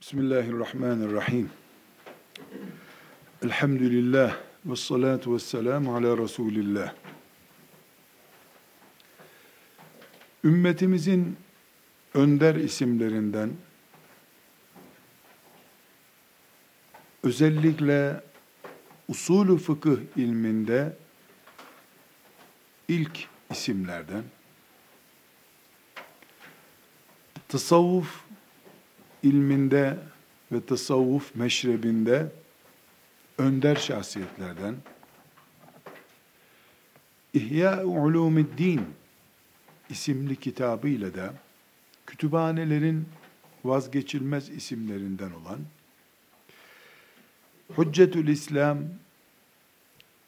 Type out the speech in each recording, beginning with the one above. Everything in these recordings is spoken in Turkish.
Bismillahirrahmanirrahim. Elhamdülillah ve salatu ve selamu ala Resulillah. Ümmetimizin önder isimlerinden özellikle usulü fıkıh ilminde ilk isimlerden tasavvuf ilminde ve tasavvuf meşrebinde önder şahsiyetlerden İhya Ulumiddin isimli kitabıyla da kütüphanelerin vazgeçilmez isimlerinden olan Hüccetül İslam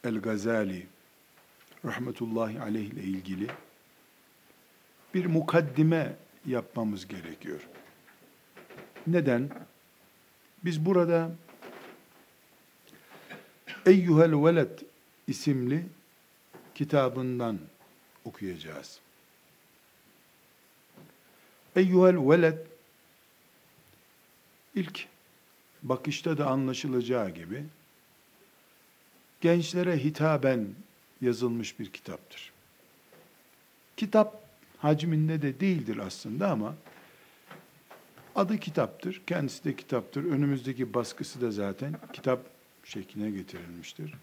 El-Gazali rahmetullahi aleyh ile ilgili bir mukaddime yapmamız gerekiyor. Neden? Biz burada Eyyuhel Veled isimli kitabından okuyacağız. Eyyuhel Veled ilk bakışta da anlaşılacağı gibi gençlere hitaben yazılmış bir kitaptır. Kitap hacminde de değildir aslında ama adı kitaptır. Kendisi de kitaptır. Önümüzdeki baskısı da zaten kitap şekline getirilmiştir.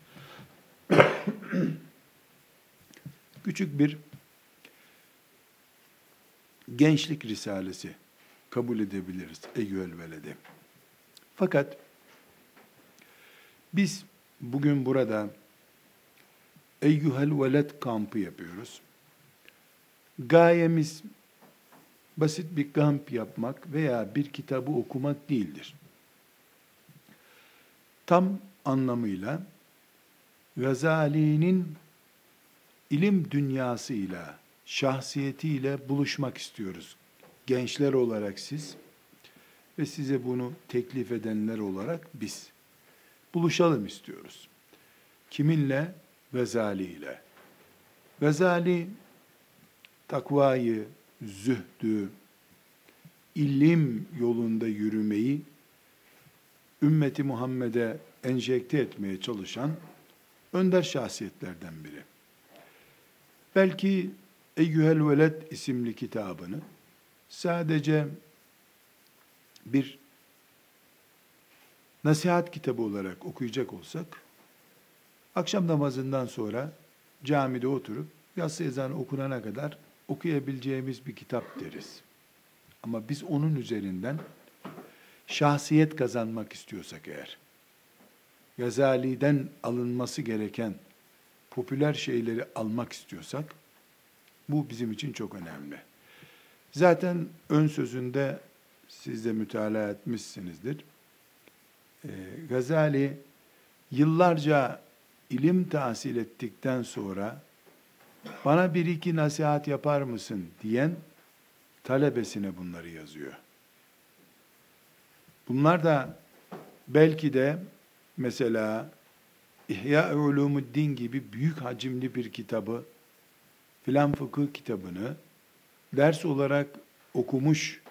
Küçük bir gençlik risalesi kabul edebiliriz. Eyyüel velede. Fakat biz bugün burada Eyyuhel veled kampı yapıyoruz. Gayemiz basit bir kamp yapmak veya bir kitabı okumak değildir. Tam anlamıyla Gazali'nin ilim dünyasıyla, şahsiyetiyle buluşmak istiyoruz. Gençler olarak siz ve size bunu teklif edenler olarak biz. Buluşalım istiyoruz. Kiminle? Vezali ile. Vezali takvayı, zühdü, ilim yolunda yürümeyi ümmeti Muhammed'e enjekte etmeye çalışan önder şahsiyetlerden biri. Belki Eyyühel Veled isimli kitabını sadece bir nasihat kitabı olarak okuyacak olsak, akşam namazından sonra camide oturup yatsı ezanı okunana kadar okuyabileceğimiz bir kitap deriz. Ama biz onun üzerinden şahsiyet kazanmak istiyorsak eğer, Gazali'den alınması gereken popüler şeyleri almak istiyorsak, bu bizim için çok önemli. Zaten ön sözünde siz de mütalaa etmişsinizdir. Ee, Gazali yıllarca ilim tahsil ettikten sonra bana bir iki nasihat yapar mısın diyen talebesine bunları yazıyor. Bunlar da belki de mesela İhya Ulumuddin gibi büyük hacimli bir kitabı, filan fıkıh kitabını ders olarak okumuş,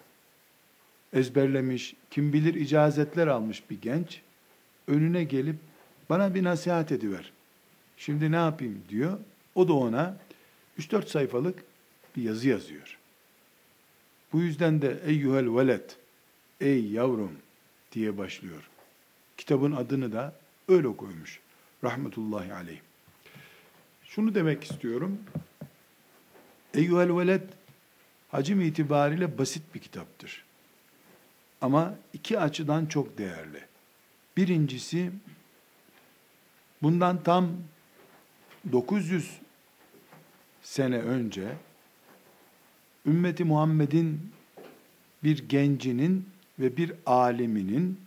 ezberlemiş, kim bilir icazetler almış bir genç, önüne gelip bana bir nasihat ediver. Şimdi ne yapayım diyor. O da ona 3-4 sayfalık bir yazı yazıyor. Bu yüzden de eyyuhel veled, ey yavrum diye başlıyor. Kitabın adını da öyle koymuş. Rahmetullahi aleyh. Şunu demek istiyorum. Eyyuhel veled hacim itibariyle basit bir kitaptır. Ama iki açıdan çok değerli. Birincisi bundan tam 900 sene önce ümmeti Muhammed'in bir gencinin ve bir aliminin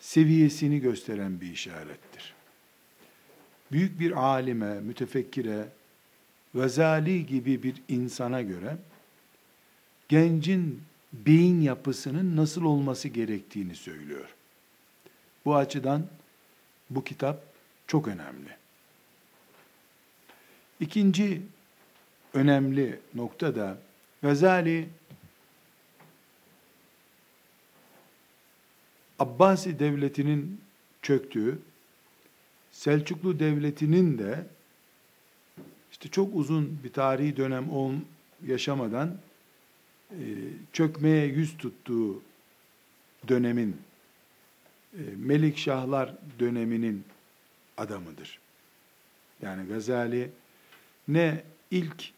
seviyesini gösteren bir işarettir. Büyük bir alime, mütefekkire, Gazali gibi bir insana göre gencin beyin yapısının nasıl olması gerektiğini söylüyor. Bu açıdan bu kitap çok önemli. İkinci önemli nokta da Gazali Abbasi devletinin çöktüğü, Selçuklu devletinin de işte çok uzun bir tarihi dönem ol, yaşamadan e, çökmeye yüz tuttuğu dönemin e, Melik döneminin adamıdır. Yani Gazali ne ilk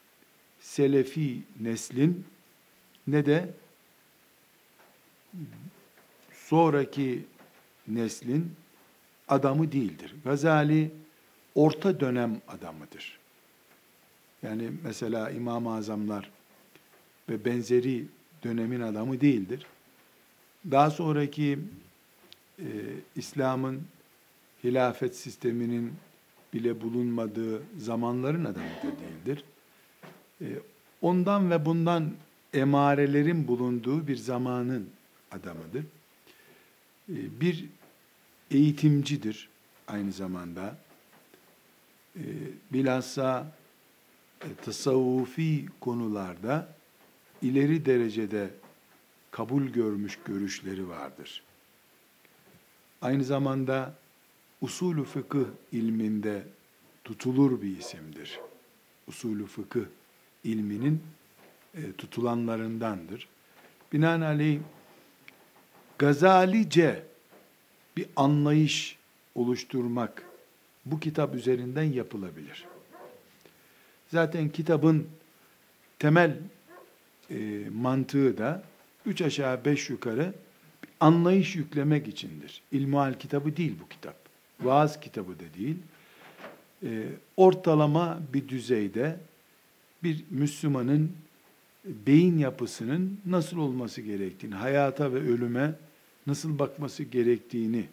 Selefi neslin ne de sonraki neslin adamı değildir. Gazali orta dönem adamıdır. Yani mesela İmam-ı Azamlar ve benzeri dönemin adamı değildir. Daha sonraki e, İslam'ın hilafet sisteminin bile bulunmadığı zamanların adamı da değildir. E, ondan ve bundan emarelerin bulunduğu bir zamanın adamıdır. E, bir eğitimcidir aynı zamanda. E, bilhassa e, tasavvufi konularda ileri derecede kabul görmüş görüşleri vardır. Aynı zamanda usulü fıkıh ilminde tutulur bir isimdir. Usulü fıkıh ilminin e, tutulanlarındandır. Binaenaleyh Gazalice bir anlayış oluşturmak bu kitap üzerinden yapılabilir. Zaten kitabın temel e, mantığı da üç aşağı beş yukarı anlayış yüklemek içindir. İlmuhal kitabı değil bu kitap. Vaaz kitabı da değil. E, ortalama bir düzeyde bir Müslümanın beyin yapısının nasıl olması gerektiğini, hayata ve ölüme nasıl bakması gerektiğini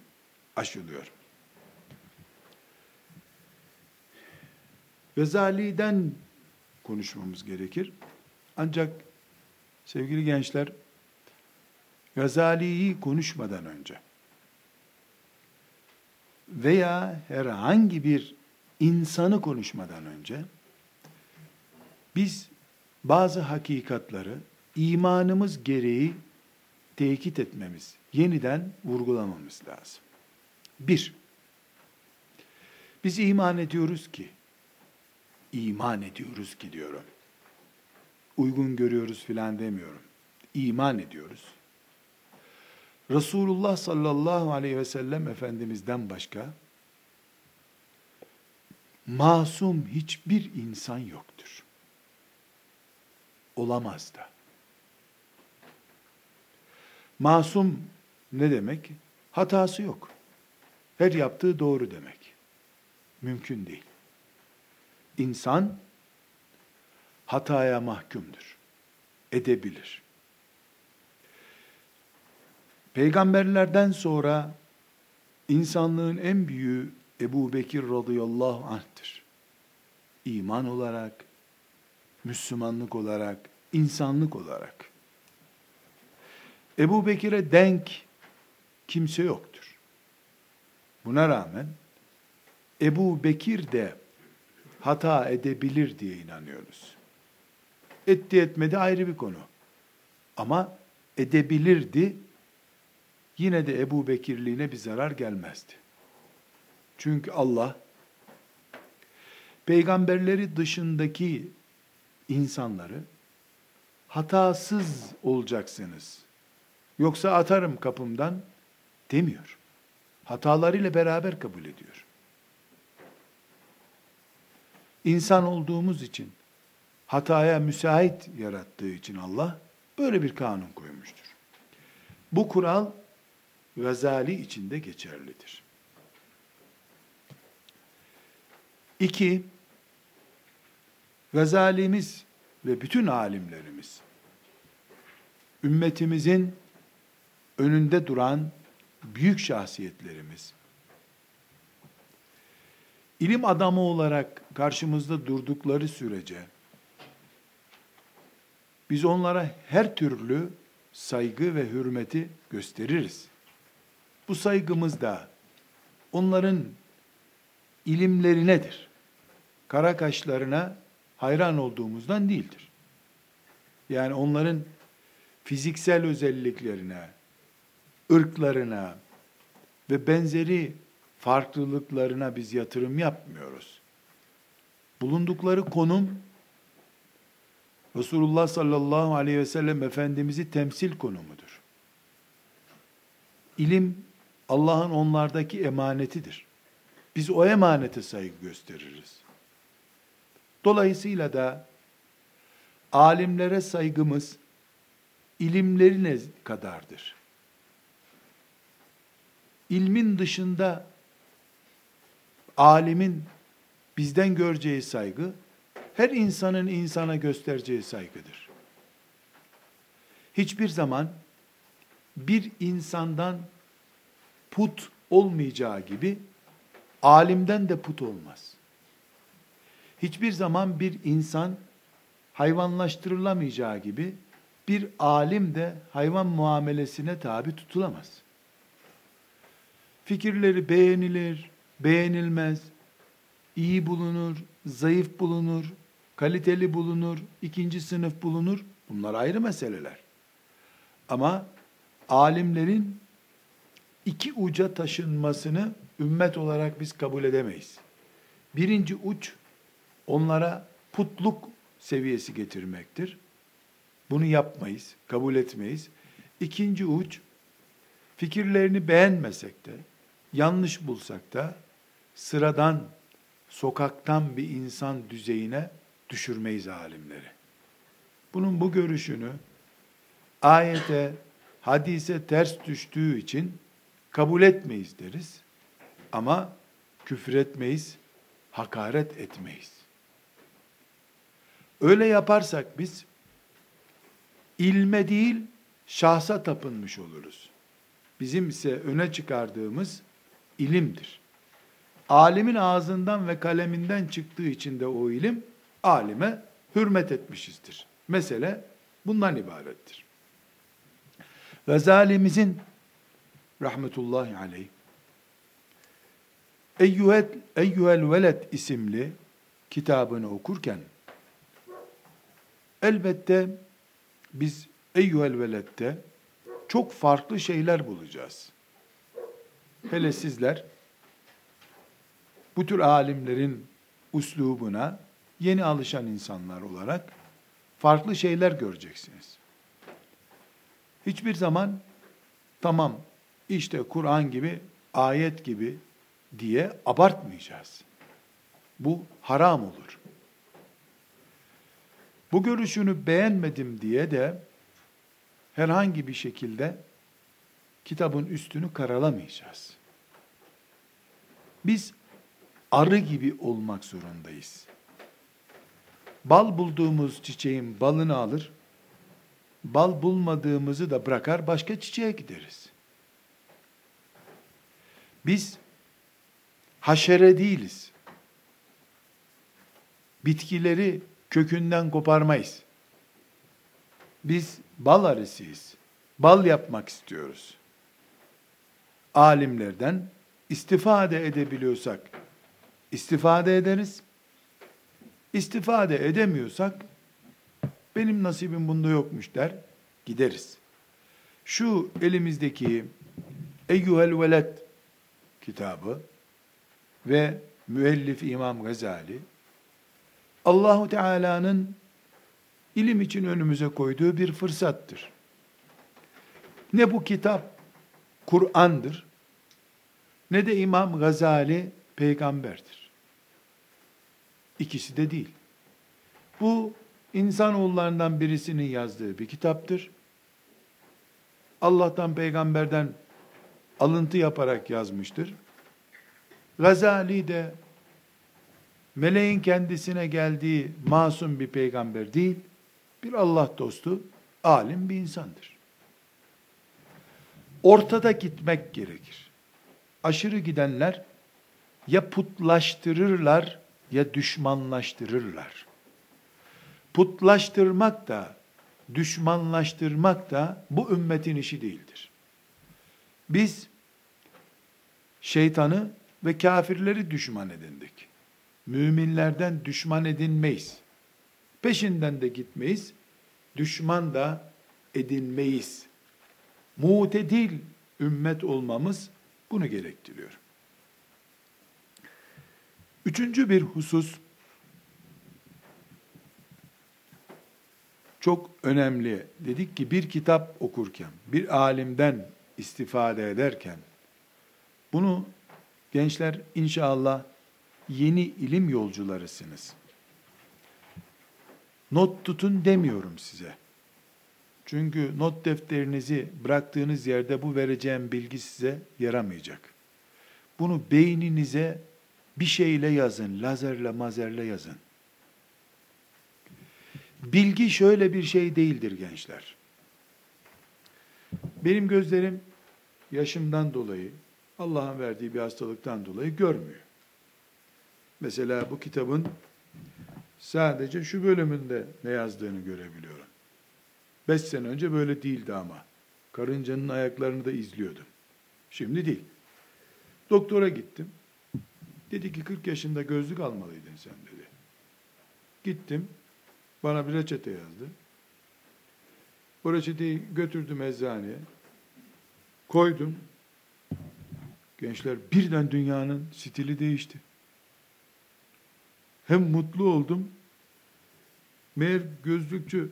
aşılıyor. Gazali'den konuşmamız gerekir. Ancak sevgili gençler, Gazali'yi konuşmadan önce veya herhangi bir insanı konuşmadan önce biz bazı hakikatları imanımız gereği tekit etmemiz, yeniden vurgulamamız lazım. Bir, biz iman ediyoruz ki, iman ediyoruz ki diyorum. Uygun görüyoruz filan demiyorum. İman ediyoruz. Resulullah sallallahu aleyhi ve sellem Efendimiz'den başka masum hiçbir insan yoktur. Olamaz da. Masum ne demek? Hatası yok. Her yaptığı doğru demek. Mümkün değil. İnsan hataya mahkumdur. Edebilir. Peygamberlerden sonra insanlığın en büyüğü Ebu Bekir radıyallahu anh'tır. İman olarak, Müslümanlık olarak, insanlık olarak. Ebu Bekir'e denk kimse yoktur. Buna rağmen Ebu Bekir de hata edebilir diye inanıyoruz. Etti etmedi ayrı bir konu. Ama edebilirdi, yine de Ebu Bekirliğine bir zarar gelmezdi. Çünkü Allah, peygamberleri dışındaki insanları hatasız olacaksınız. Yoksa atarım kapımdan demiyor. Hatalarıyla beraber kabul ediyor. İnsan olduğumuz için, hataya müsait yarattığı için Allah böyle bir kanun koymuştur. Bu kural Gazali içinde geçerlidir. İki, Gazalimiz ve bütün alimlerimiz, ümmetimizin önünde duran büyük şahsiyetlerimiz, ilim adamı olarak karşımızda durdukları sürece, biz onlara her türlü saygı ve hürmeti gösteririz. Bu saygımız da onların ilimlerinedir. Kara kaşlarına hayran olduğumuzdan değildir. Yani onların fiziksel özelliklerine, ırklarına ve benzeri farklılıklarına biz yatırım yapmıyoruz. Bulundukları konum Resulullah sallallahu aleyhi ve sellem Efendimiz'i temsil konumudur. İlim Allah'ın onlardaki emanetidir. Biz o emanete saygı gösteririz. Dolayısıyla da alimlere saygımız ilimlerine kadardır. İlmin dışında alimin bizden göreceği saygı her insanın insana göstereceği saygıdır. Hiçbir zaman bir insandan put olmayacağı gibi alimden de put olmaz. Hiçbir zaman bir insan hayvanlaştırılamayacağı gibi bir alim de hayvan muamelesine tabi tutulamaz. Fikirleri beğenilir, beğenilmez, iyi bulunur, zayıf bulunur, kaliteli bulunur, ikinci sınıf bulunur. Bunlar ayrı meseleler. Ama alimlerin iki uca taşınmasını ümmet olarak biz kabul edemeyiz. Birinci uç onlara putluk seviyesi getirmektir. Bunu yapmayız, kabul etmeyiz. İkinci uç fikirlerini beğenmesek de, yanlış bulsak da sıradan, sokaktan bir insan düzeyine düşürmeyiz alimleri. Bunun bu görüşünü ayete, hadise ters düştüğü için kabul etmeyiz deriz. Ama küfür etmeyiz, hakaret etmeyiz. Öyle yaparsak biz ilme değil şahsa tapınmış oluruz. Bizim ise öne çıkardığımız ilimdir. Alimin ağzından ve kaleminden çıktığı için de o ilim alime hürmet etmişizdir. Mesele bundan ibarettir. Gazalimizin rahmetullahi aleyh Eyyuhel, Eyyuhel Veled isimli kitabını okurken elbette biz Eyyuhel Veled'de çok farklı şeyler bulacağız. Hele sizler bu tür alimlerin uslubuna yeni alışan insanlar olarak farklı şeyler göreceksiniz. Hiçbir zaman tamam işte Kur'an gibi, ayet gibi diye abartmayacağız. Bu haram olur. Bu görüşünü beğenmedim diye de herhangi bir şekilde kitabın üstünü karalamayacağız. Biz arı gibi olmak zorundayız. Bal bulduğumuz çiçeğin balını alır, bal bulmadığımızı da bırakar başka çiçeğe gideriz. Biz haşere değiliz. Bitkileri kökünden koparmayız. Biz bal arısıyız. Bal yapmak istiyoruz. Alimlerden istifade edebiliyorsak istifade ederiz. İstifade edemiyorsak benim nasibim bunda yokmuş der, gideriz. Şu elimizdeki Eyyuhel Veled kitabı ve müellif İmam Gazali Allahu Teala'nın ilim için önümüze koyduğu bir fırsattır. Ne bu kitap Kur'an'dır ne de İmam Gazali peygamberdir. İkisi de değil. Bu insanoğullarından birisinin yazdığı bir kitaptır. Allah'tan peygamberden alıntı yaparak yazmıştır. Gazali de meleğin kendisine geldiği masum bir peygamber değil, bir Allah dostu, alim bir insandır. Ortada gitmek gerekir. Aşırı gidenler ya putlaştırırlar ya düşmanlaştırırlar. Putlaştırmak da, düşmanlaştırmak da bu ümmetin işi değildir. Biz şeytanı ve kafirleri düşman edindik. Müminlerden düşman edinmeyiz. Peşinden de gitmeyiz. Düşman da edinmeyiz. Mutedil ümmet olmamız bunu gerektiriyor. Üçüncü bir husus çok önemli. Dedik ki bir kitap okurken, bir alimden istifade ederken bunu gençler inşallah yeni ilim yolcularısınız. Not tutun demiyorum size. Çünkü not defterinizi bıraktığınız yerde bu vereceğim bilgi size yaramayacak. Bunu beyninize bir şeyle yazın, lazerle mazerle yazın. Bilgi şöyle bir şey değildir gençler. Benim gözlerim yaşımdan dolayı, Allah'ın verdiği bir hastalıktan dolayı görmüyor. Mesela bu kitabın sadece şu bölümünde ne yazdığını görebiliyorum. Beş sene önce böyle değildi ama. Karıncanın ayaklarını da izliyordum. Şimdi değil. Doktora gittim. Dedi ki 40 yaşında gözlük almalıydın sen dedi. Gittim. Bana bir reçete yazdı. O reçeteyi götürdüm eczaneye. Koydum. Gençler birden dünyanın stili değişti. Hem mutlu oldum. Meğer gözlükçü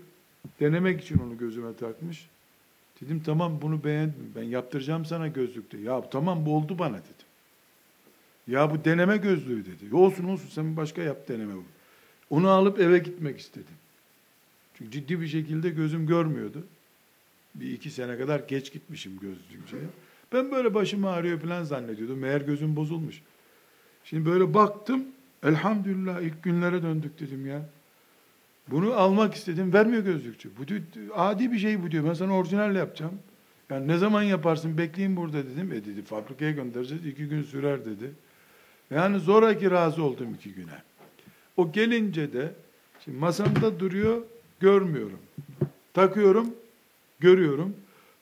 denemek için onu gözüme takmış. Dedim tamam bunu beğendim. Ben yaptıracağım sana gözlükte. Ya tamam bu oldu bana dedim. Ya bu deneme gözlüğü dedi. Olsun olsun sen başka yap deneme bu. Onu alıp eve gitmek istedim. Çünkü ciddi bir şekilde gözüm görmüyordu. Bir iki sene kadar geç gitmişim gözlükçüye. Ben böyle başım ağrıyor falan zannediyordum. Meğer gözüm bozulmuş. Şimdi böyle baktım. Elhamdülillah ilk günlere döndük dedim ya. Bunu almak istedim. Vermiyor gözlükçü. Bu adi bir şey bu diyor. Ben sana orijinal yapacağım. Yani ne zaman yaparsın bekleyin burada dedim. E dedi fabrikaya göndereceğiz. iki gün sürer dedi. Yani zoraki razı oldum iki güne. O gelince de şimdi masamda duruyor görmüyorum. Takıyorum görüyorum.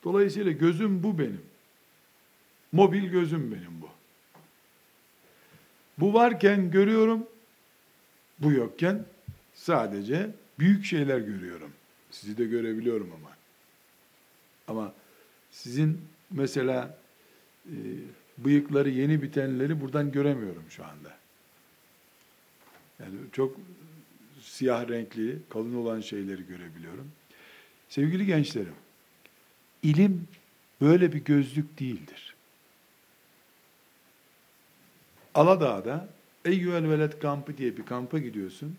Dolayısıyla gözüm bu benim. Mobil gözüm benim bu. Bu varken görüyorum. Bu yokken sadece büyük şeyler görüyorum. Sizi de görebiliyorum ama. Ama sizin mesela e, bıyıkları yeni bitenleri buradan göremiyorum şu anda. Yani çok siyah renkli, kalın olan şeyleri görebiliyorum. Sevgili gençlerim, ilim böyle bir gözlük değildir. Aladağ'da Eyyüel Veled kampı diye bir kampa gidiyorsun.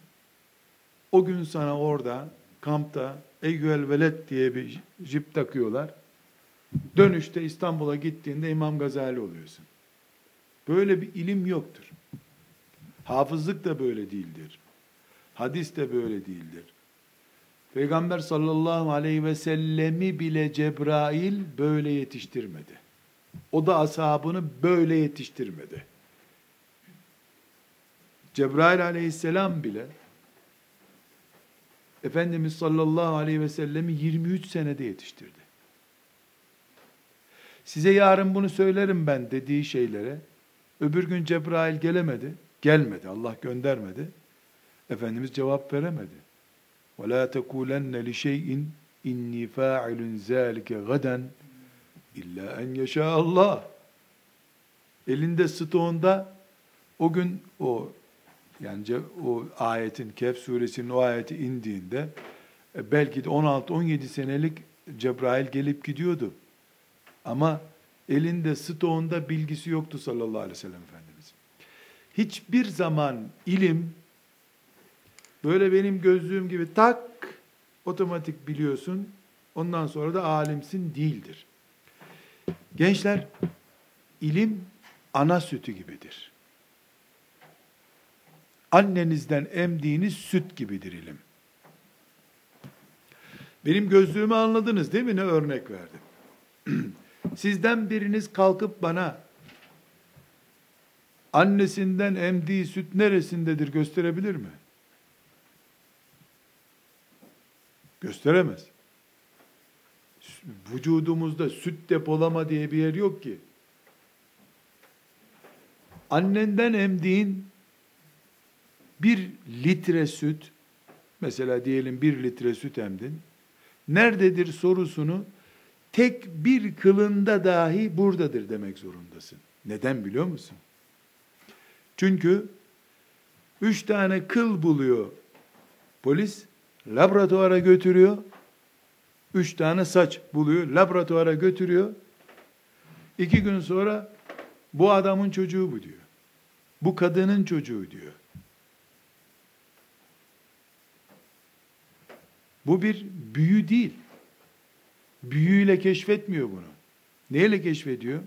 O gün sana orada kampta Eyyüel Veled diye bir jip takıyorlar. Dönüşte İstanbul'a gittiğinde İmam Gazali oluyorsun. Böyle bir ilim yoktur. Hafızlık da böyle değildir. Hadis de böyle değildir. Peygamber sallallahu aleyhi ve sellemi bile Cebrail böyle yetiştirmedi. O da ashabını böyle yetiştirmedi. Cebrail aleyhisselam bile Efendimiz sallallahu aleyhi ve sellemi 23 senede yetiştirdi. Size yarın bunu söylerim ben dediği şeylere öbür gün Cebrail gelemedi. Gelmedi. Allah göndermedi. Efendimiz cevap veremedi. وَلَا تَكُولَنَّ لِشَيْءٍ اِنِّي فَاعِلٌ ذَٰلِكَ غَدًا اِلَّا اَنْ يَشَاءَ Allah. Elinde stoğunda o gün o yani o ayetin Kehf suresinin o ayeti indiğinde e, belki de 16-17 senelik Cebrail gelip gidiyordu. Ama elinde stoğunda bilgisi yoktu sallallahu aleyhi ve sellem Efendimiz. Hiçbir zaman ilim böyle benim gözlüğüm gibi tak otomatik biliyorsun. Ondan sonra da alimsin değildir. Gençler ilim ana sütü gibidir. Annenizden emdiğiniz süt gibidir ilim. Benim gözlüğümü anladınız değil mi? Ne örnek verdim. Sizden biriniz kalkıp bana annesinden emdiği süt neresindedir gösterebilir mi? Gösteremez. Vücudumuzda süt depolama diye bir yer yok ki. Annenden emdiğin bir litre süt, mesela diyelim bir litre süt emdin, nerededir sorusunu tek bir kılında dahi buradadır demek zorundasın. Neden biliyor musun? Çünkü üç tane kıl buluyor polis, laboratuvara götürüyor, üç tane saç buluyor, laboratuvara götürüyor, iki gün sonra bu adamın çocuğu bu diyor. Bu kadının çocuğu diyor. Bu bir büyü değil. Büyüyle keşfetmiyor bunu. Neyle keşfediyor?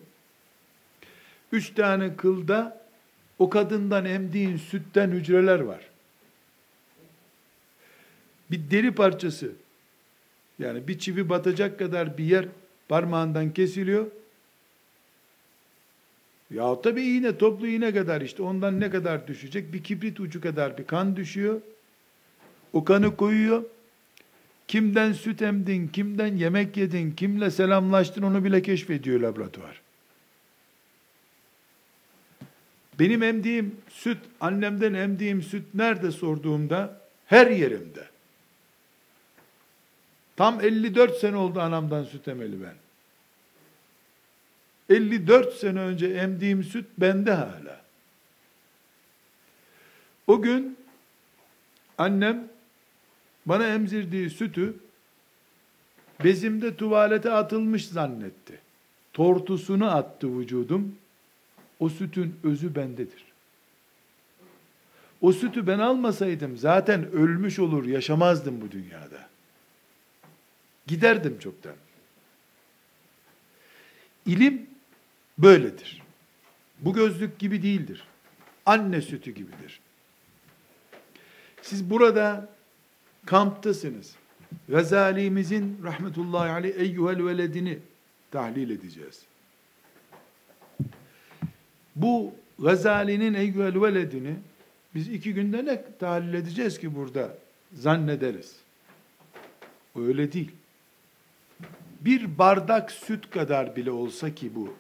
Üç tane kılda o kadından emdiğin sütten hücreler var. Bir deri parçası, yani bir çivi batacak kadar bir yer parmağından kesiliyor. Ya da bir iğne, toplu iğne kadar işte ondan ne kadar düşecek? Bir kibrit ucu kadar bir kan düşüyor. O kanı koyuyor. Kimden süt emdin, kimden yemek yedin, kimle selamlaştın onu bile keşfediyor laboratuvar. Benim emdiğim süt, annemden emdiğim süt nerede sorduğumda her yerimde. Tam 54 sene oldu anamdan süt emeli ben. 54 sene önce emdiğim süt bende hala. O gün annem bana emzirdiği sütü bezimde tuvalete atılmış zannetti. Tortusunu attı vücudum. O sütün özü bendedir. O sütü ben almasaydım zaten ölmüş olur, yaşamazdım bu dünyada. Giderdim çoktan. İlim böyledir. Bu gözlük gibi değildir. Anne sütü gibidir. Siz burada kamptasınız. Gazali'mizin rahmetullahi aleyh eyyuhel veledini tahlil edeceğiz. Bu Gazali'nin eyyuhel veledini biz iki günde ne tahlil edeceğiz ki burada zannederiz. Öyle değil. Bir bardak süt kadar bile olsa ki bu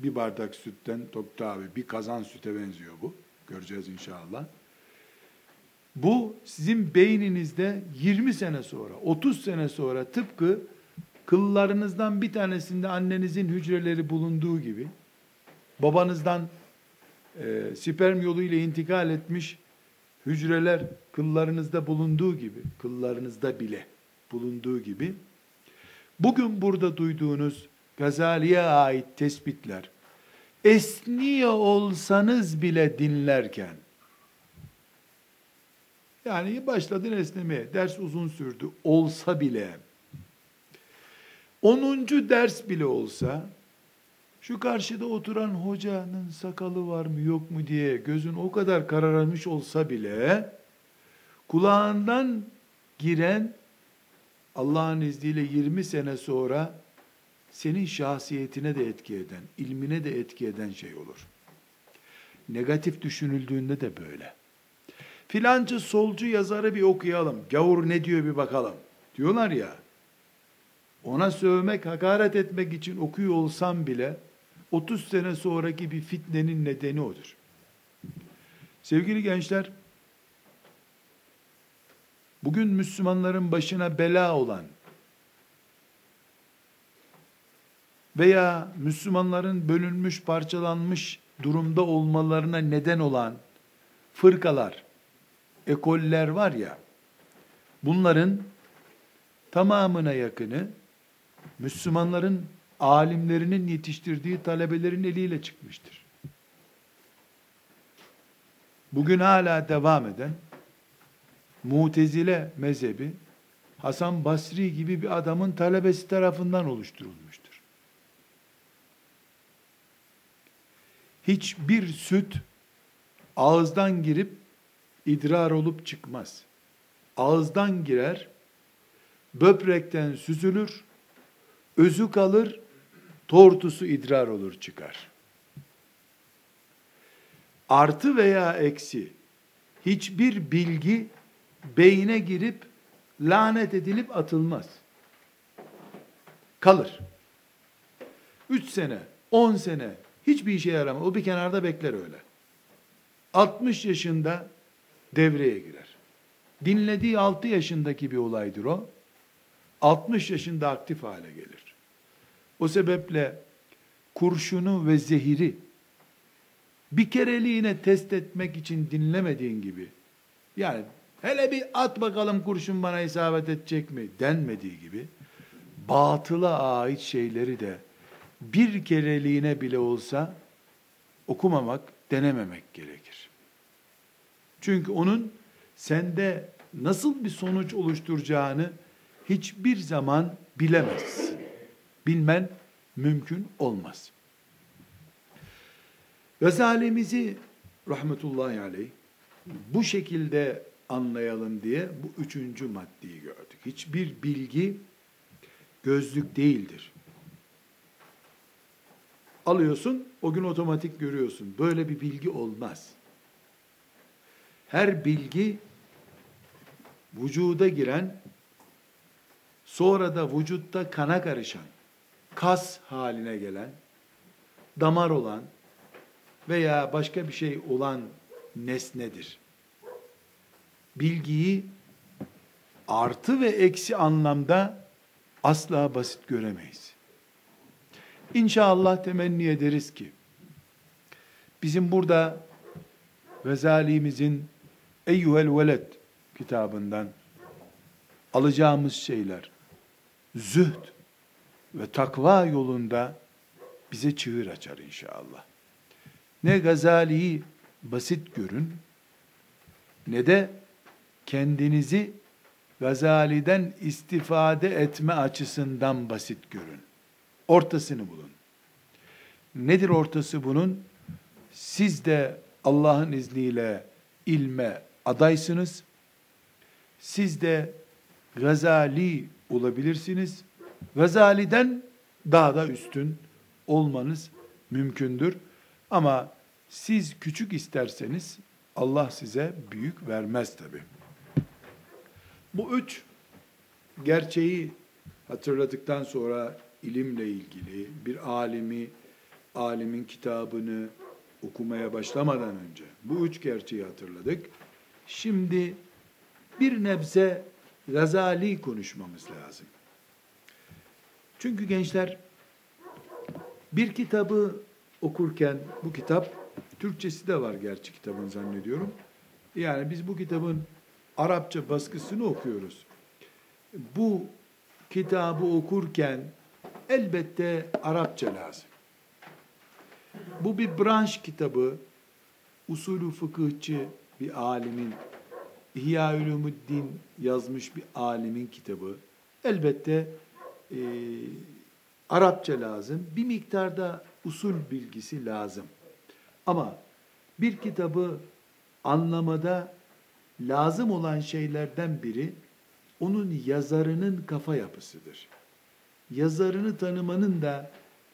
bir bardak sütten Tokta abi bir kazan süte benziyor bu. Göreceğiz inşallah. Bu sizin beyninizde 20 sene sonra, 30 sene sonra tıpkı kıllarınızdan bir tanesinde annenizin hücreleri bulunduğu gibi, babanızdan e, sperm yoluyla intikal etmiş hücreler kıllarınızda bulunduğu gibi, kıllarınızda bile bulunduğu gibi, bugün burada duyduğunuz Gazali'ye ait tespitler, esniyor olsanız bile dinlerken, yani başladın esnemeye. Ders uzun sürdü. Olsa bile. Onuncu ders bile olsa şu karşıda oturan hocanın sakalı var mı yok mu diye gözün o kadar kararmış olsa bile kulağından giren Allah'ın izniyle 20 sene sonra senin şahsiyetine de etki eden, ilmine de etki eden şey olur. Negatif düşünüldüğünde de böyle filancı solcu yazarı bir okuyalım. Gavur ne diyor bir bakalım. Diyorlar ya. Ona sövmek, hakaret etmek için okuyor olsam bile 30 sene sonraki bir fitnenin nedeni odur. Sevgili gençler, bugün Müslümanların başına bela olan veya Müslümanların bölünmüş, parçalanmış durumda olmalarına neden olan fırkalar, ekoller var ya, bunların tamamına yakını Müslümanların alimlerinin yetiştirdiği talebelerin eliyle çıkmıştır. Bugün hala devam eden Mutezile mezhebi Hasan Basri gibi bir adamın talebesi tarafından oluşturulmuştur. Hiçbir süt ağızdan girip idrar olup çıkmaz. Ağızdan girer, böbrekten süzülür, özü kalır, tortusu idrar olur çıkar. Artı veya eksi hiçbir bilgi beyine girip lanet edilip atılmaz. Kalır. Üç sene, on sene hiçbir işe yaramaz. O bir kenarda bekler öyle. 60 yaşında devreye girer. Dinlediği 6 yaşındaki bir olaydır o. 60 yaşında aktif hale gelir. O sebeple kurşunu ve zehiri bir kereliğine test etmek için dinlemediğin gibi yani hele bir at bakalım kurşun bana isabet edecek mi denmediği gibi batıla ait şeyleri de bir kereliğine bile olsa okumamak, denememek gerekir. Çünkü onun sende nasıl bir sonuç oluşturacağını hiçbir zaman bilemezsin. Bilmen mümkün olmaz. Gazalimizi rahmetullahi aleyh bu şekilde anlayalım diye bu üçüncü maddeyi gördük. Hiçbir bilgi gözlük değildir. Alıyorsun, o gün otomatik görüyorsun. Böyle bir bilgi olmaz. Her bilgi vücuda giren, sonra da vücutta kana karışan, kas haline gelen, damar olan veya başka bir şey olan nesnedir. Bilgiyi artı ve eksi anlamda asla basit göremeyiz. İnşallah temenni ederiz ki bizim burada Vezali'mizin Eyyuhel Veled kitabından alacağımız şeyler zühd ve takva yolunda bize çığır açar inşallah. Ne Gazali'yi basit görün ne de kendinizi Gazali'den istifade etme açısından basit görün. Ortasını bulun. Nedir ortası bunun? Siz de Allah'ın izniyle ilme adaysınız. Siz de Gazali olabilirsiniz. Gazali'den daha da üstün olmanız mümkündür. Ama siz küçük isterseniz Allah size büyük vermez tabi. Bu üç gerçeği hatırladıktan sonra ilimle ilgili bir alimi, alimin kitabını okumaya başlamadan önce bu üç gerçeği hatırladık. Şimdi bir nebze Gazali konuşmamız lazım. Çünkü gençler bir kitabı okurken bu kitap Türkçesi de var gerçi kitabın zannediyorum. Yani biz bu kitabın Arapça baskısını okuyoruz. Bu kitabı okurken elbette Arapça lazım. Bu bir branş kitabı, usulü fıkıhçı bir alimin, İhya Ulumuddin yazmış bir alimin kitabı. Elbette e, Arapça lazım. Bir miktarda usul bilgisi lazım. Ama bir kitabı anlamada lazım olan şeylerden biri onun yazarının kafa yapısıdır. Yazarını tanımanın da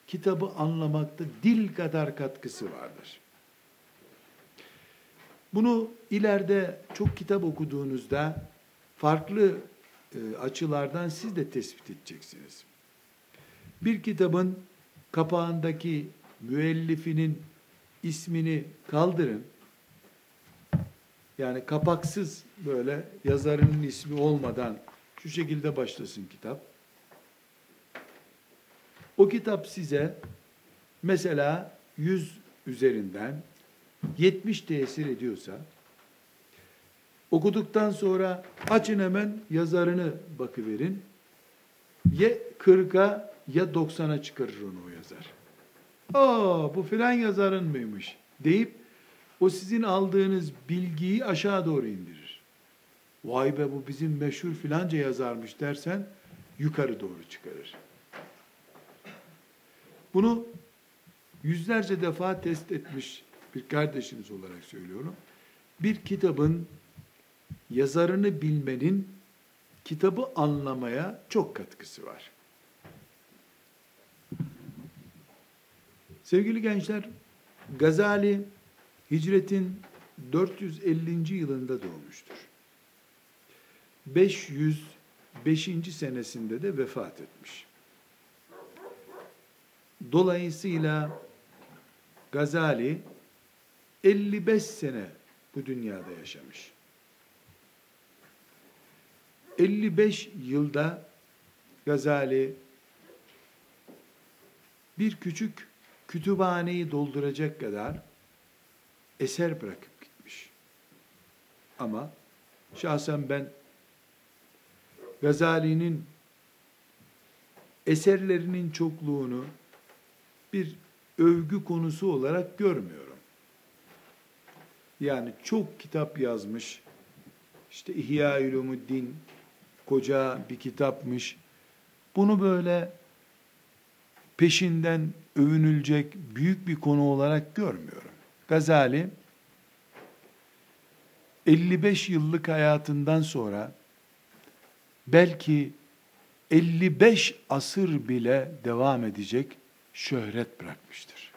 kitabı anlamakta dil kadar katkısı vardır. Bunu ileride çok kitap okuduğunuzda farklı e, açılardan siz de tespit edeceksiniz. Bir kitabın kapağındaki müellifinin ismini kaldırın. Yani kapaksız böyle yazarının ismi olmadan şu şekilde başlasın kitap. O kitap size mesela 100 üzerinden 70 tesir ediyorsa okuduktan sonra açın hemen yazarını bakıverin. Ya 40'a ya 90'a çıkarır onu o yazar. Aa bu filan yazarın mıymış deyip o sizin aldığınız bilgiyi aşağı doğru indirir. Vay be bu bizim meşhur filanca yazarmış dersen yukarı doğru çıkarır. Bunu yüzlerce defa test etmiş bir kardeşiniz olarak söylüyorum. Bir kitabın yazarını bilmenin kitabı anlamaya çok katkısı var. Sevgili gençler, Gazali hicretin 450. yılında doğmuştur. 505. senesinde de vefat etmiş. Dolayısıyla Gazali 55 sene bu dünyada yaşamış. 55 yılda Gazali bir küçük kütüphaneyi dolduracak kadar eser bırakıp gitmiş. Ama şahsen ben Gazali'nin eserlerinin çokluğunu bir övgü konusu olarak görmüyorum. Yani çok kitap yazmış. İşte İhya Ulumuddin koca bir kitapmış. Bunu böyle peşinden övünülecek büyük bir konu olarak görmüyorum. Gazali 55 yıllık hayatından sonra belki 55 asır bile devam edecek şöhret bırakmıştır.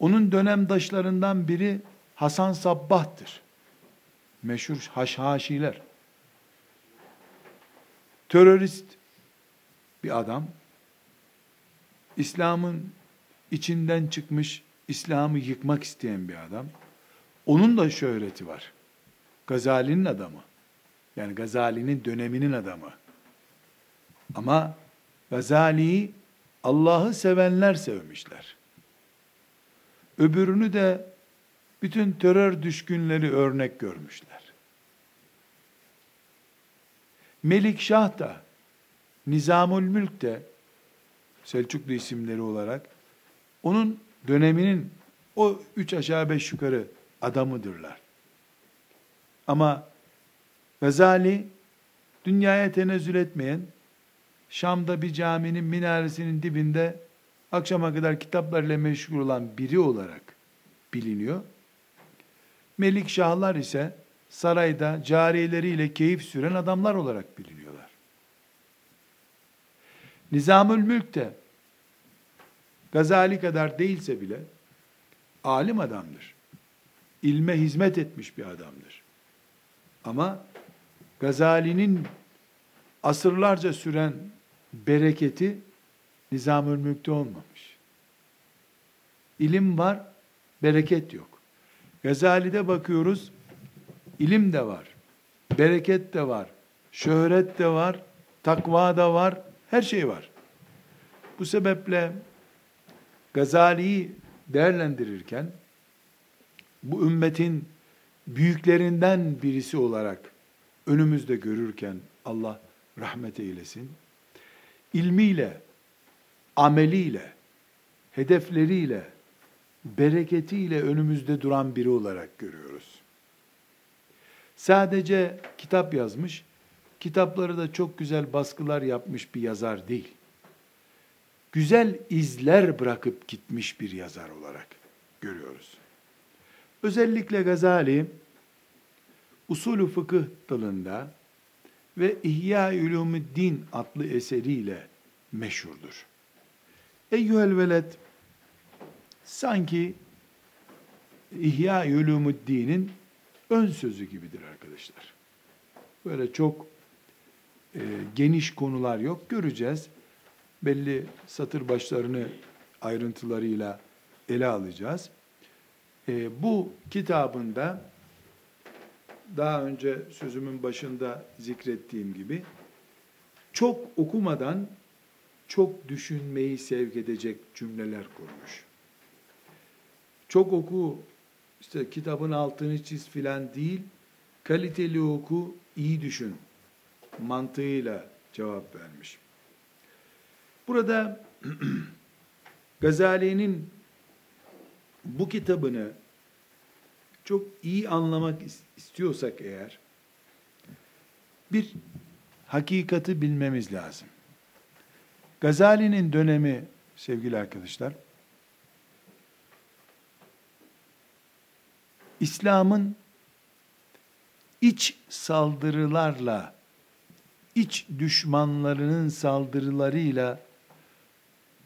Onun dönemdaşlarından biri Hasan Sabbah'tır. Meşhur haşhaşiler. Terörist bir adam. İslam'ın içinden çıkmış, İslam'ı yıkmak isteyen bir adam. Onun da şöhreti var. Gazali'nin adamı. Yani Gazali'nin döneminin adamı. Ama Gazali'yi Allah'ı sevenler sevmişler. Öbürünü de bütün terör düşkünleri örnek görmüşler. Melik Şah da, Nizamül Mülk de, Selçuklu isimleri olarak, onun döneminin o üç aşağı beş yukarı adamıdırlar. Ama Gazali, dünyaya tenezzül etmeyen, Şam'da bir caminin minaresinin dibinde akşama kadar kitaplarla meşgul olan biri olarak biliniyor. Melik Şahlar ise sarayda cariyeleriyle keyif süren adamlar olarak biliniyorlar. Nizamül Mülk de Gazali kadar değilse bile alim adamdır. İlme hizmet etmiş bir adamdır. Ama Gazali'nin asırlarca süren bereketi Nizamül Mülk'te olmamış. İlim var, bereket yok. Gazali'de bakıyoruz, ilim de var, bereket de var, şöhret de var, takva da var, her şey var. Bu sebeple Gazali'yi değerlendirirken bu ümmetin büyüklerinden birisi olarak önümüzde görürken Allah rahmet eylesin. İlmiyle, ameliyle, hedefleriyle, bereketiyle önümüzde duran biri olarak görüyoruz. Sadece kitap yazmış, kitapları da çok güzel baskılar yapmış bir yazar değil. Güzel izler bırakıp gitmiş bir yazar olarak görüyoruz. Özellikle Gazali, usulü fıkıh dalında ve İhya Ulumuddin adlı eseriyle meşhurdur. Eyyühel veled sanki İhya Ulumuddin'in ön sözü gibidir arkadaşlar. Böyle çok e, geniş konular yok. Göreceğiz. Belli satır başlarını ayrıntılarıyla ele alacağız. E, bu kitabında daha önce sözümün başında zikrettiğim gibi çok okumadan çok düşünmeyi sevk edecek cümleler kurmuş. Çok oku, işte kitabın altını çiz filan değil, kaliteli oku, iyi düşün mantığıyla cevap vermiş. Burada Gazali'nin bu kitabını çok iyi anlamak istiyorsak eğer bir hakikati bilmemiz lazım. Gazali'nin dönemi sevgili arkadaşlar İslam'ın iç saldırılarla iç düşmanlarının saldırılarıyla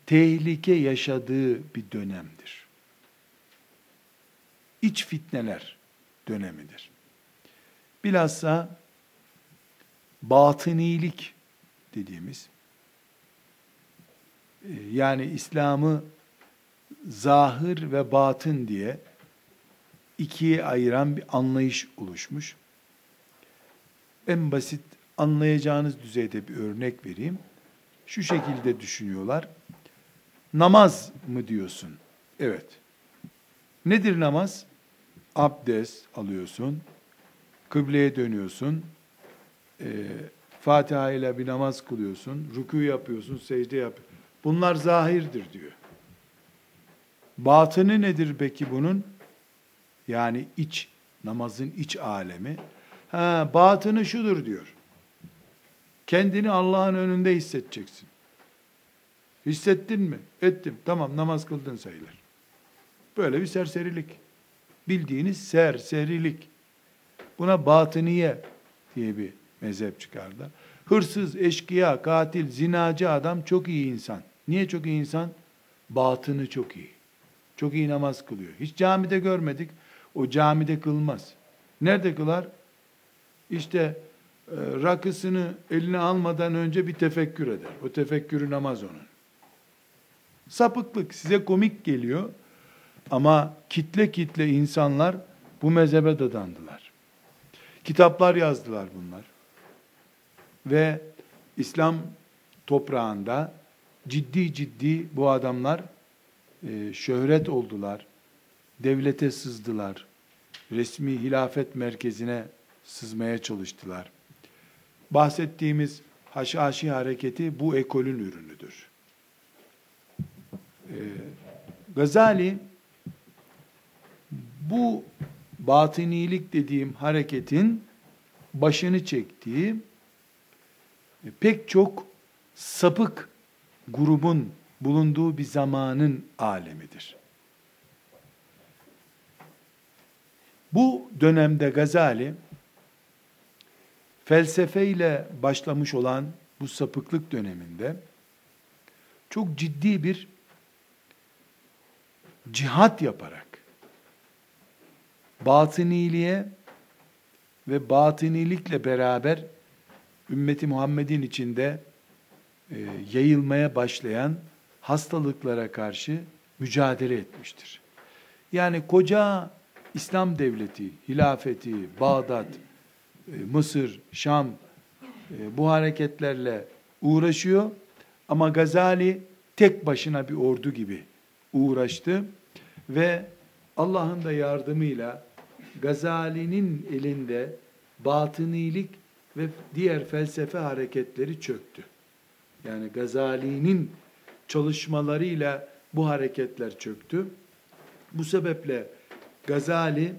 tehlike yaşadığı bir dönemdir iç fitneler dönemidir. Bilhassa batınilik dediğimiz e, yani İslam'ı zahir ve batın diye ikiye ayıran bir anlayış oluşmuş. En basit anlayacağınız düzeyde bir örnek vereyim. Şu şekilde düşünüyorlar. namaz mı diyorsun? Evet. Nedir namaz? Abdest alıyorsun, kıbleye dönüyorsun, e, Fatiha ile bir namaz kılıyorsun, rükû yapıyorsun, secde yap. Bunlar zahirdir diyor. Batını nedir peki bunun? Yani iç, namazın iç alemi. Ha, batını şudur diyor. Kendini Allah'ın önünde hissedeceksin. Hissettin mi? Ettim. Tamam namaz kıldın sayılır. Böyle bir serserilik. Bildiğiniz serserilik. Buna batıniye diye bir mezhep çıkardı. Hırsız, eşkıya, katil, zinacı adam çok iyi insan. Niye çok iyi insan? Batını çok iyi. Çok iyi namaz kılıyor. Hiç camide görmedik. O camide kılmaz. Nerede kılar? İşte e, rakısını eline almadan önce bir tefekkür eder. O tefekkürü namaz onun. Sapıklık size komik geliyor ama kitle kitle insanlar bu mezhebe dadandılar. Kitaplar yazdılar bunlar. Ve İslam toprağında ciddi ciddi bu adamlar e, şöhret oldular. Devlete sızdılar. Resmi hilafet merkezine sızmaya çalıştılar. Bahsettiğimiz Haşhaşi hareketi bu ekolün ürünüdür. Ee, Gazali bu batınilik dediğim hareketin başını çektiği e, pek çok sapık grubun bulunduğu bir zamanın alemidir. Bu dönemde Gazali felsefeyle başlamış olan bu sapıklık döneminde çok ciddi bir cihat yaparak batıniliğe ve batınilikle beraber ümmeti Muhammed'in içinde e, yayılmaya başlayan hastalıklara karşı mücadele etmiştir. Yani koca İslam devleti, hilafeti, Bağdat, e, Mısır, Şam e, bu hareketlerle uğraşıyor ama Gazali tek başına bir ordu gibi uğraştı ve Allah'ın da yardımıyla Gazali'nin elinde batınilik ve diğer felsefe hareketleri çöktü. Yani Gazali'nin çalışmalarıyla bu hareketler çöktü. Bu sebeple Gazali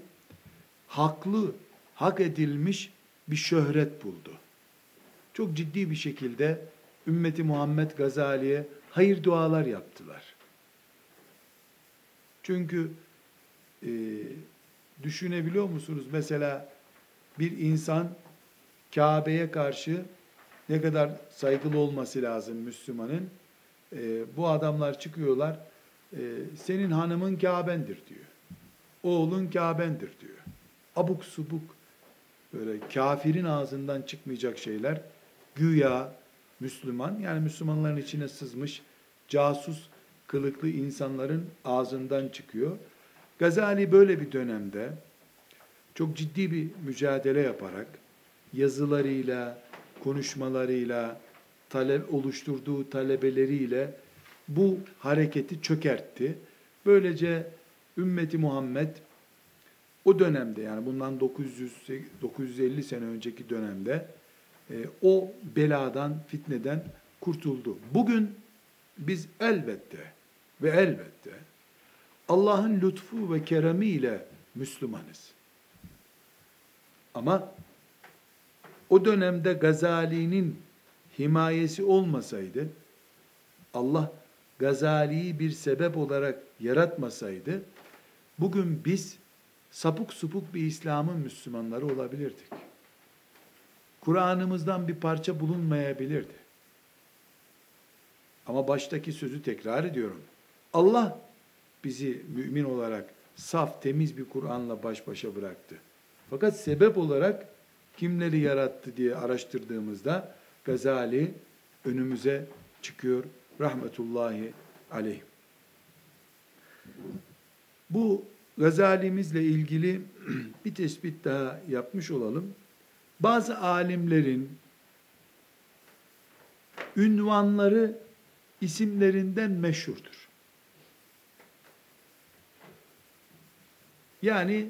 haklı, hak edilmiş bir şöhret buldu. Çok ciddi bir şekilde ümmeti Muhammed Gazali'ye hayır dualar yaptılar. Çünkü e, düşünebiliyor musunuz? Mesela bir insan Kabe'ye karşı ne kadar saygılı olması lazım Müslümanın. E, bu adamlar çıkıyorlar, e, senin hanımın Kabe'ndir diyor. Oğlun Kabe'ndir diyor. Abuk subuk, böyle kafirin ağzından çıkmayacak şeyler, güya Müslüman, yani Müslümanların içine sızmış, casus kılıklı insanların ağzından çıkıyor. Gazali böyle bir dönemde çok ciddi bir mücadele yaparak yazılarıyla, konuşmalarıyla, talep oluşturduğu talebeleriyle bu hareketi çökertti. Böylece ümmeti Muhammed o dönemde yani bundan 900 950 sene önceki dönemde e, o beladan, fitneden kurtuldu. Bugün biz elbette ve elbette Allah'ın lütfu ve keremi ile Müslümanız. Ama o dönemde Gazali'nin himayesi olmasaydı, Allah Gazali'yi bir sebep olarak yaratmasaydı, bugün biz sapuk supuk bir İslam'ın Müslümanları olabilirdik. Kur'an'ımızdan bir parça bulunmayabilirdi. Ama baştaki sözü tekrar ediyorum. Allah bizi mümin olarak saf, temiz bir Kur'an'la baş başa bıraktı. Fakat sebep olarak kimleri yarattı diye araştırdığımızda Gazali önümüze çıkıyor. Rahmetullahi aleyh. Bu Gazalimizle ilgili bir tespit daha yapmış olalım. Bazı alimlerin ünvanları isimlerinden meşhurdur. Yani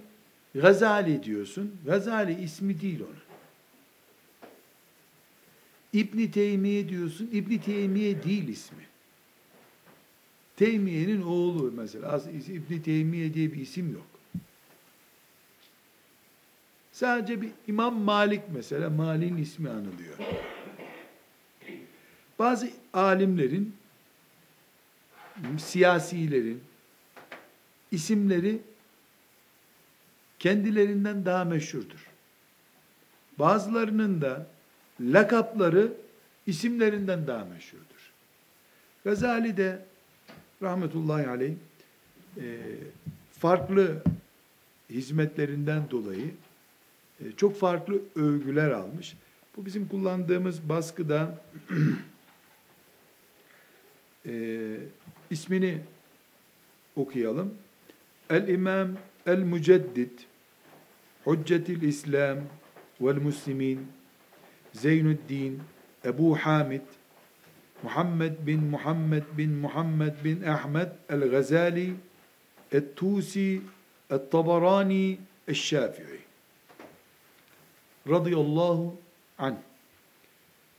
Gazali diyorsun. Gazali ismi değil onun. İbni Teymiye diyorsun. İbni Teymiye değil ismi. Teymiye'nin oğlu mesela. İbni Teymiye diye bir isim yok. Sadece bir İmam Malik mesela Malik'in ismi anılıyor. Bazı alimlerin, siyasilerin isimleri kendilerinden daha meşhurdur. Bazılarının da lakapları isimlerinden daha meşhurdur. Gazali de rahmetullahi aleyh e, farklı hizmetlerinden dolayı e, çok farklı övgüler almış. Bu bizim kullandığımız baskıda e, ismini okuyalım. El-İmam El-Müceddid Hüccetil İslam vel Müslimin Zeynüddin Ebu Hamid Muhammed bin Muhammed bin Muhammed bin Ahmed El-Gazali Et-Tusi Et-Tabarani El-Şafii radıyallahu anh.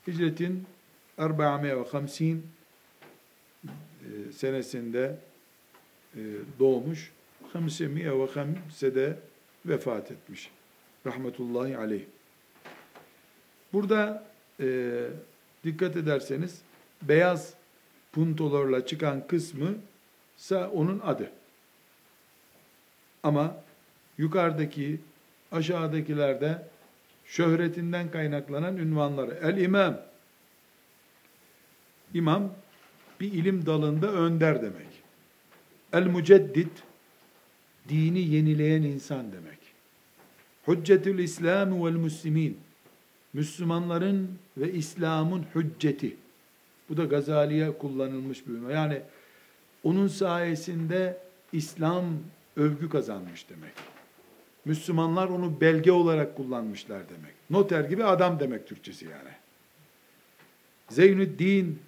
Hicretin 450 e, senesinde e, doğmuş. 550'de vefat etmiş. Rahmetullahi aleyh. Burada e, dikkat ederseniz beyaz puntolarla çıkan kısmı ise onun adı. Ama yukarıdaki aşağıdakilerde şöhretinden kaynaklanan ünvanları. El imam. İmam bir ilim dalında önder demek. El müceddit dini yenileyen insan demek. Hüccetül İslam vel Müslimin. Müslümanların ve İslam'ın hücceti. Bu da Gazali'ye kullanılmış bir ünvan. Yani onun sayesinde İslam övgü kazanmış demek. Müslümanlar onu belge olarak kullanmışlar demek. Noter gibi adam demek Türkçesi yani. Zeynüddin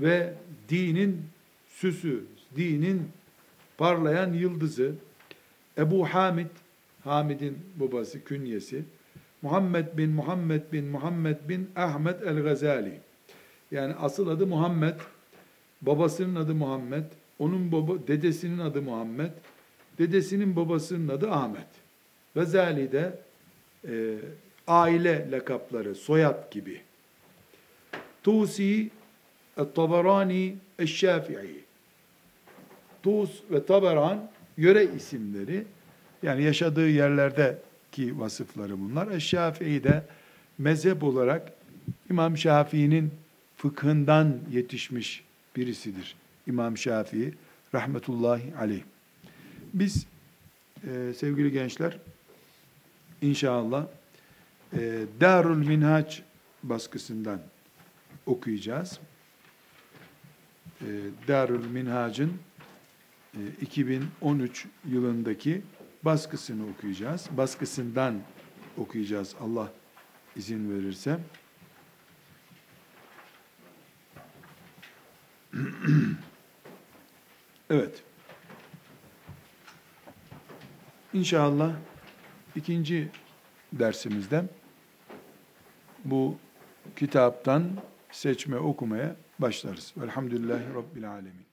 ve dinin süsü, dinin parlayan yıldızı Ebu Hamid, Hamid'in babası, künyesi, Muhammed bin Muhammed bin Muhammed bin Ahmet el-Gazali. Yani asıl adı Muhammed, babasının adı Muhammed, onun baba, dedesinin adı Muhammed, dedesinin babasının adı Ahmet. Gazali de e, aile lakapları, soyad gibi. Tusi, Tabarani, Eşşafi'i. Tus ve Tabaran yöre isimleri. Yani yaşadığı yerlerdeki vasıfları bunlar. Eşşafii de mezhep olarak İmam Şafii'nin fıkhından yetişmiş birisidir. İmam Şafii rahmetullahi aleyh. Biz e, sevgili gençler inşallah e, Darul Minhaç baskısından okuyacağız. E, Darul Minhac'ın e, 2013 yılındaki baskısını okuyacağız. Baskısından okuyacağız Allah izin verirse. evet. İnşallah ikinci dersimizde bu kitaptan seçme okumaya başlarız. Velhamdülillahi Rabbil Alemin.